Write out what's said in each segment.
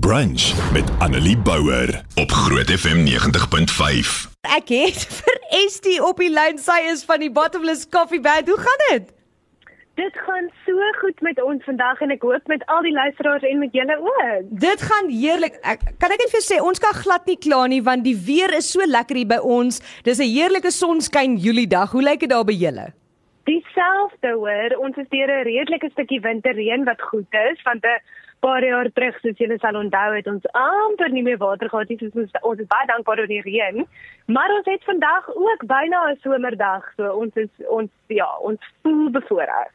Brunch met Annelie Bouwer op Groot FM 90.5. Ek het vir Estie op die lyn. Sy is van die Bottomless Coffee Band. Hoe gaan dit? Dit gaan so goed met ons vandag en ek hoop met al die luisteraars en met julle ook. Dit gaan heerlik. Ek kan ek net vir jou sê ons kan glad nie kla nie want die weer is so lekker hier by ons. Dis 'n heerlike sonskyn Julie dag. Hoe lyk dit daar by julle? Dieselfde hoor. Ons is deur 'n redelike stukkie winterreën wat goed is want 'n paar jaar terug soos julle sal onthou het ons amper nie meer water gehad nie. Soos ons ons is baie dankbaar oor die reën. Maar ons het vandag ook byna 'n somerdag. So ons is ons ja ons voel bevoorreg.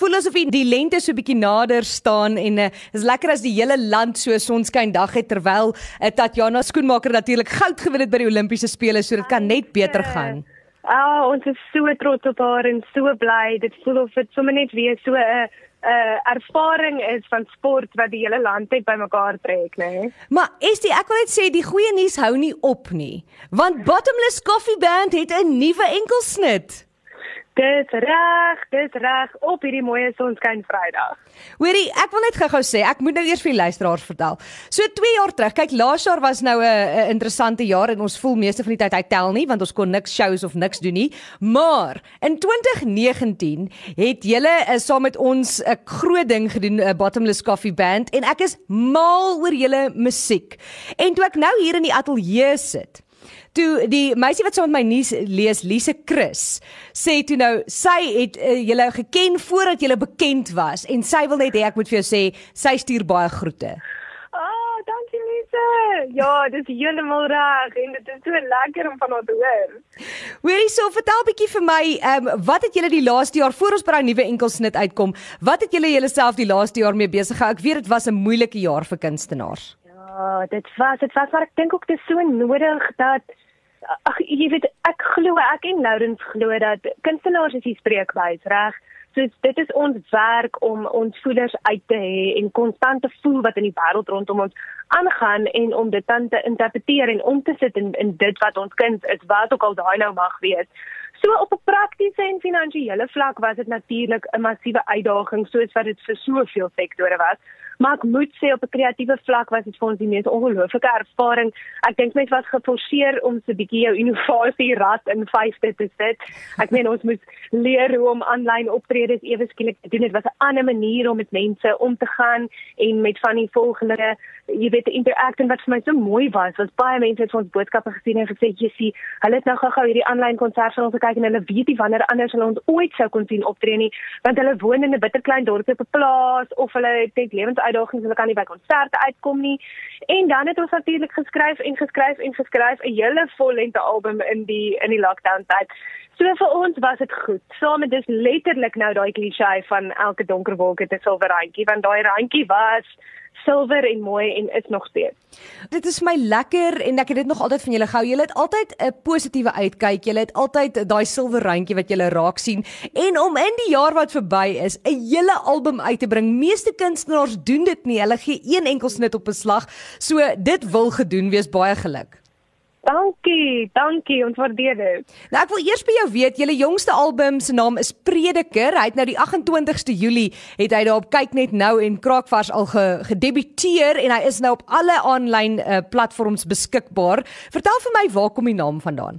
Voel asof die lente so bietjie nader staan en uh, is lekker as die hele land so sonskyn dag het terwyl uh, Tatjana skoenmaker natuurlik goud gewen het by die Olimpiese spele so dit kan net beter gaan. Ah, oh, ons is so trots op haar en so bly. Dit voel of dit sommer net weer so 'n uh, uh, ervaring is van sport wat die hele land net bymekaar trek, né? Nee? Maar is die ek wil net sê die goeie nuus hou nie op nie, want Bottomless Coffee Band het 'n nuwe enkelsnit. Dis reg, dis reg op hierdie mooi sonskyn Vrydag. Hoorie, ek wil net gou-gou sê, ek moet nou eers vir die luisteraars vertel. So 2 jaar terug, kyk, laas jaar was nou 'n interessante jaar en ons voel meeste van die tyd hy tel nie want ons kon niks shows of niks doen nie. Maar in 2019 het julle uh, saam met ons 'n groot ding gedoen, 'n uh, Bottomless Coffee Band en ek is mal oor julle musiek. En toe ek nou hier in die ateljee sit, toe die meisie wat saam met my nuus lees, Lise Chris, sê toe nou sy het uh, julle geken voordat julle bekend was en sy wil net hê ek moet vir jou sê sy stuur baie groete. Oh, dankie Lise. Ja, dit is heeltemal reg en dit is so lekker om van haar te hoor. Hoorie, so vertel bietjie vir my, ehm um, wat het julle die laaste jaar voor ons by daai nuwe enkelsnit uitkom? Wat het julle julleself die laaste jaar mee besig gehou? Ek weet dit was 'n moeilike jaar vir kunstenaars. Ja, dit was dit was maar ek dink ook dit is so nodig dat ag jy weet ek glo ek en Lourens glo dat kunstenaars is die spreekwys reg? So dit is ons werk om ons voelers uit te hê en konstant te voel wat in die wêreld rondom ons aangaan en om dit dan te interpreteer en om te sit in in dit wat ons kind is wat ook al daai nou mag wees. So op 'n praktiese en finansiële vlak was dit natuurlik 'n massiewe uitdaging soos wat dit vir soveel sektore was Maar ek moet sê op 'n kreatiewe vlak was dit vir ons die mees ongelooflike ervaring. Ek dink mense was geforseer om so 'n bietjie jou innovasie rad in vyfde te sit. Ek meen ons moet leer hoe om aanlyn optredes ewe skielik te doen. Dit was 'n ander manier om met mense om te gaan en met van die volgende jy weet die interaksie wat vir my so mooi was. Was baie mense het ons boodskappe gesien en gesê jy sien, hulle het nou gou-gou hierdie aanlyn konsert van ons gekyk en hulle weet nie wanneer anders hulle ons ooit sou kon sien optree nie, want hulle woon in 'n bitterklein dorpie op 'n plaas of hulle het net lewens uitdagings hulle kan nie by konserte uitkom nie. En dan het ons natuurlik geskryf en geskryf en geskryf 'n hele vollengte album in die in die lockdown tyd. So vir ons was dit goed. Saam met dis letterlik nou daai klise van elke donker wolk het 'n silwer randjie, want daai randjie was silwer en mooi en is nog steeds. Dit is my lekker en ek het dit nog altyd van julle gehou. Julle het altyd 'n positiewe uitkyk. Julle het altyd daai silwer randjie wat julle raak sien en om in die jaar wat verby is 'n hele album uit te bring. Meeste kunstenaars doen dit nie. Hulle gee een enkel snit op 'n slag. So dit wil gedoen wees baie geluk. Dankie, dankie, ons waardeer dit. Nou ek wil eers by jou weet, julle jongste album se naam is Prediker. Hy het nou die 28ste Julie het hy daarop kyk net nou en Kraakvars al ge, gedebuteer en hy is nou op alle aanlyn uh, platforms beskikbaar. Vertel vir my waar kom die naam vandaan?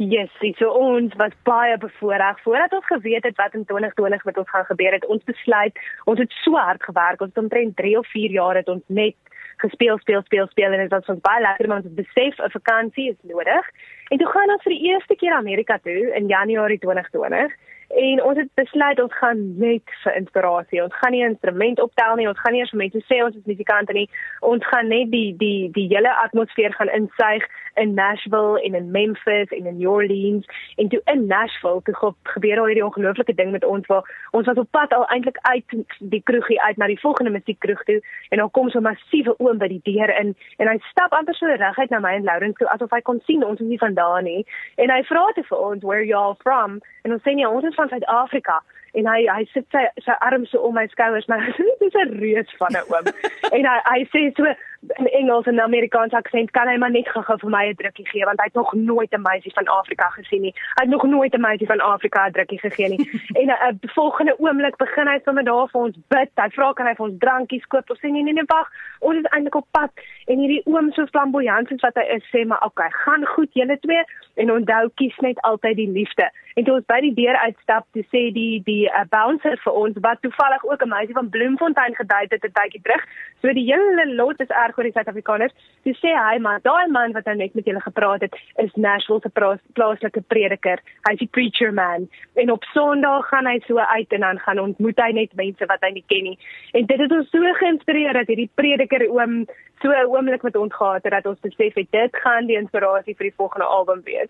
Yes, so ons was baie bevoorreg voordat ons geweet het wat in 2020 met ons gaan gebeur het. Ons besluit, ons het so hard gewerk. Ons het omtrent 3 of 4 jaar het ons net gespeel speel speel speel en dit was ons baie lekker want ons besef 'n vakansie is nodig. En toe gaan ons vir die eerste keer Amerika toe in Januarie 2020 en ons het besluit ons gaan net vir inspirasie. Ons gaan nie 'n instrument optel nie. Ons gaan nie eers vir mense sê ons is musikante nie. Ons gaan net die die die hele atmosfeer gaan insuig in Nashville en in Memphis en in New Orleans en toe in Nashville toe gebeur al hierdie ongelooflike ding met ons waar ons was op pad al eintlik uit die kroegie uit na die volgende musiekkroeg toe en dan kom so 'n massiewe oom by die deur in en hy stap amper so reguit na my en Lauren toe asof hy kon sien ons is nie vandaan nie en hy vra te vir ons where you all from en ons sê nee ons is van Suid-Afrika en hy hy sit sy sy arms so om my skouers maar dit is 'n reus van 'n oom en hy hy sê so in Engels en Amerikaans aksent kan hy maar net gou-gou vir my 'n drukkie gee want hy het nog nooit 'n meisie van Afrika gesien nie. Hy het nog nooit 'n meisie van Afrika 'n drukkie gegee nie. en 'n uh, volgende oomblik begin hy sommer daar vir ons bid. Hy vra kan hy vir ons drankies koop. Ons sê nee nee nee wag. Ons is eintlik op pad en hierdie oom so flamboyant soos wat hy is sê maar okay, gaan goed julle twee en onthou kies net altyd die liefde. En toe ons by die deur uitstap, toe sê die die uh, bouncer vir ons wat toevallig ook 'n meisie van Bloemfontein gedate het 'n tydjie terug. So die hele lot is reg oor die Suid-Afrikaners. Dis sê hy maar daai man wat nou net met julle gepraat het is Nashville se plaaslike prediker. Hy's die preacher man. En op Sondag gaan hy so uit en dan gaan ontmoet hy net mense wat hy nie ken nie. En dit het ons so geïnspireer dat hierdie prediker oom so 'n oomblik met ons gehad het dat ons besef het dit gaan die inspirasie vir die volgende album wees.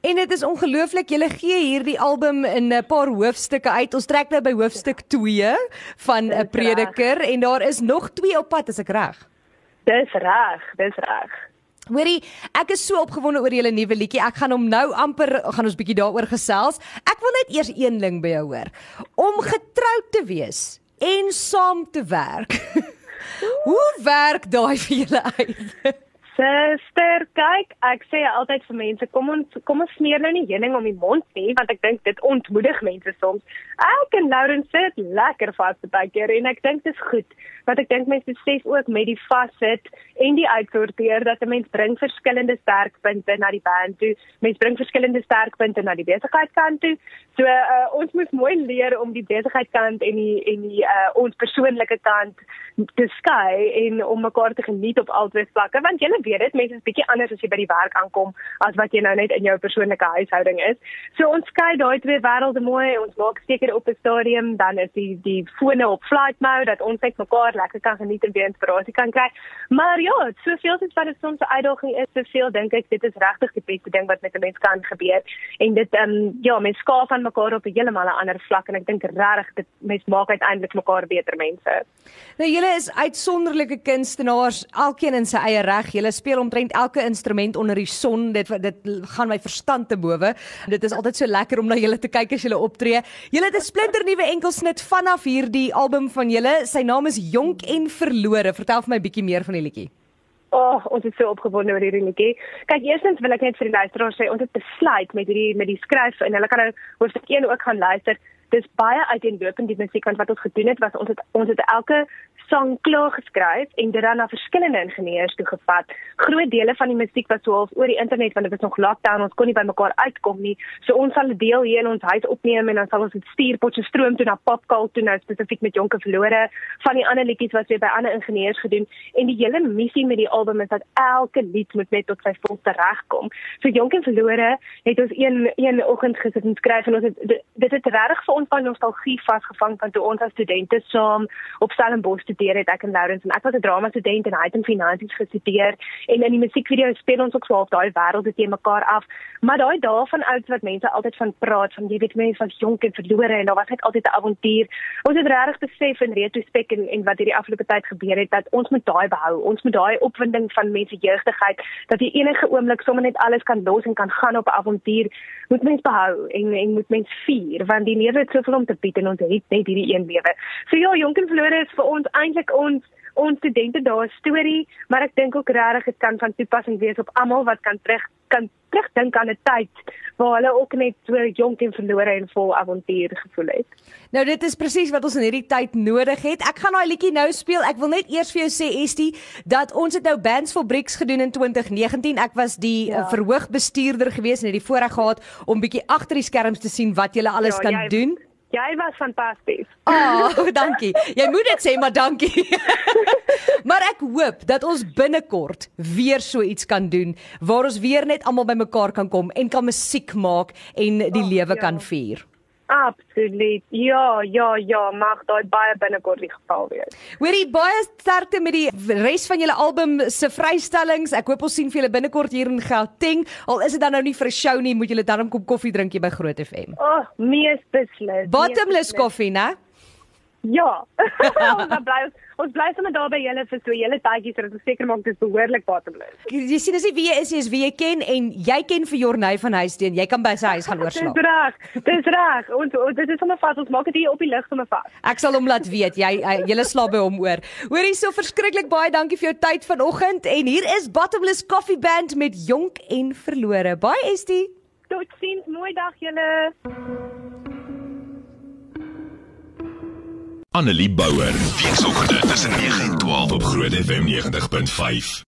En dit is ongelooflik. Julle gee hierdie album in 'n paar hoofstukke uit. Ons trek nou by hoofstuk 2 van 'n prediker en daar is nog 2 op pad as ek reg. Dis reg, dis reg. Hoorie, ek is so opgewonde oor julle nuwe liedjie. Ek gaan hom nou amper gaan ons bietjie daaroor gesels. Ek wil net eers een ding by jou hoor. Om getroud te wees en saam te werk. Hoe werk daai vir julle uit? Suster, kyk, ek sê altyd vir mense, kom ons kom ons smeer nou nie heuning om die mond nie, want ek dink dit ontmoedig mense soms. Ek en Lauren sit lekker vas baie keer en ek dink dit is goed. Wat ek dink mense besef ook met die vassit en die uitsorteer dat 'n mens bring verskillende sterkpunte na die band toe. Mens bring verskillende sterkpunte na die besigheidskant toe. So uh, ons moet mooi leer om die besigheidskant en die en die uh, ons persoonlike kant te skei en om mekaar te geniet op albei vlakke want jy weet dit mense is bietjie anders as jy by die werk aankom as wat jy nou net in jou persoonlike huishouding is. So ons skei daai twee wêrelde mooi. Ons maak seker op 'n stadium dan is die die fone op flight mode dat ons net mekaar lekker kan geniet en weer inspirasie kan kry. Maar ja, soveel soos wat dit soms 'n uitdaging is, soveel dink ek dit is regtig die beste ding wat met 'n mens kan gebeur. En dit ehm um, ja, mens skaaf aan mekaar op 'n heeltemal 'n ander vlak en ek dink regtig dit mens maak uiteindelik mekaar beter mense. Nou julle is uitsonderlike kunstenaars, elkeen in sy eie reg. Julle speel omtrent elke instrument onder die son. Dit dit gaan my verstand te bowe. Dit is altyd so lekker om na julle te kyk as julle optree. Julle het 'n splinter nuwe enkelsnit vanaf hierdie album van julle. Sy naam is Jonk en Verlore. Vertel vir my bietjie meer van die liedjie. Oh, ons is so opgewonde oor hierdie liedjie. Kyk, eerstens wil ek net vir die luisteraars sê ons het besluit met hierdie met die skryf en hulle kan nou hoofstuk 1 ook gaan luister. Dis baie uiteenlopend die musiek wat ons gedoen het was ons het ons het elke sang klaar geskryf en dit dan na verskillende ingenieurs toegevat. Groot dele van die musiek was so half oor die internet want dit was nog lockdown, ons kon nie by mekaar uitkom nie. So ons sal 'n deel hier in ons huis opneem en dan sal ons dit stuur Potchefstroom toe na Popkal toe nou spesifiek met Jonke Verlore. Van die ander liedjies was weer by ander ingenieurs gedoen en die hele missie met die album is dat elke lied moet net tot sy volste regkom. So Jonke Verlore het ons een een oggend gesit en skryf en ons het dit het regtig vir ons van nostalgie vasgevang van toe ons as studente saam op Stellenbosch gestudeer het ek en Lawrence en ek was 'n drama student en hy het in finansies gestudeer en in die musiekvideo speel ons ook so half daai wêrelde teen mekaar af. Maar daai dae van oud wat mense altyd van praat van jy weet mense was jonk en verlore en daar was net altyd 'n avontuur. Ons het regtig besef in retrospek en en wat hierdie afgelope tyd gebeur het dat ons moet daai behou. Ons moet daai opwinding van mense jeugdigheid dat jy enige oomblik sommer net alles kan los en kan gaan op 'n avontuur moet mens behou en en moet mens vier want die lewe soveel om te bied en ons het net hierdie een lewe. So ja jonk en verlore is vir ons eintlik ons ons studente daar storie, maar ek dink ook regtig dit kan van toepassing wees op almal wat kan terug kan terugdink aan 'n tyd waar hulle ook net so jonk en verlore en vol avontuur gevoel het. Nou dit is presies wat ons in hierdie tyd nodig het. Ek gaan daai liedjie nou speel. Ek wil net eers vir jou sê Estie dat ons het nou Bands for Bricks gedoen in 2019. Ek was die ja. verhoogbestuurder gewees en het die voorreg gehad om bietjie agter die skerms te sien wat jy alles ja, kan jy, doen. Jy was fantasties. Ah, oh, dankie. Jy moet dit sê, maar dankie. maar ek hoop dat ons binnekort weer so iets kan doen waar ons weer net almal bymekaar kan kom en kan musiek maak en die oh, lewe ja. kan vier. Absoluut. Ja, ja, ja, mag daai baie binnekort die geval wees. Hoorie baie sterkte met die res van julle album se vrystellings. Ek hoop ons sien vir julle binnekort hier in Gauteng. Al is dit dan nou nie vir 'n show nie, moet julle dan kom koffie drink hier by Groot FM. O, oh, mees beslis. Bottomless koffie, né? Ja. ons bly ons, ons bly sommer daar by julle vir so julle tydjie sodat ons seker maak dit is behoorlik bottomless. Jy sien dis nie wie jy is, nie, is wie jy ken en jy ken vir Jorney van Huisteen. Jy kan by sy huis gaan oorslaap. Dis reg. Dis reg. Ons ons- dit is sommer vas. Ons maak dit hier op die lig sommer vas. Ek sal hom laat weet. Jy jy julle slaap by hom oor. Hoorie so verskriklik baie dankie vir jou tyd vanoggend en hier is Bottomless Coffee Band met Jonk en Verlore. Baie Estie. Totsiens. Mooi dag julle. Annelie Bouwer. Weekoggend tussen 9 en 12 op Groot FM 90.5.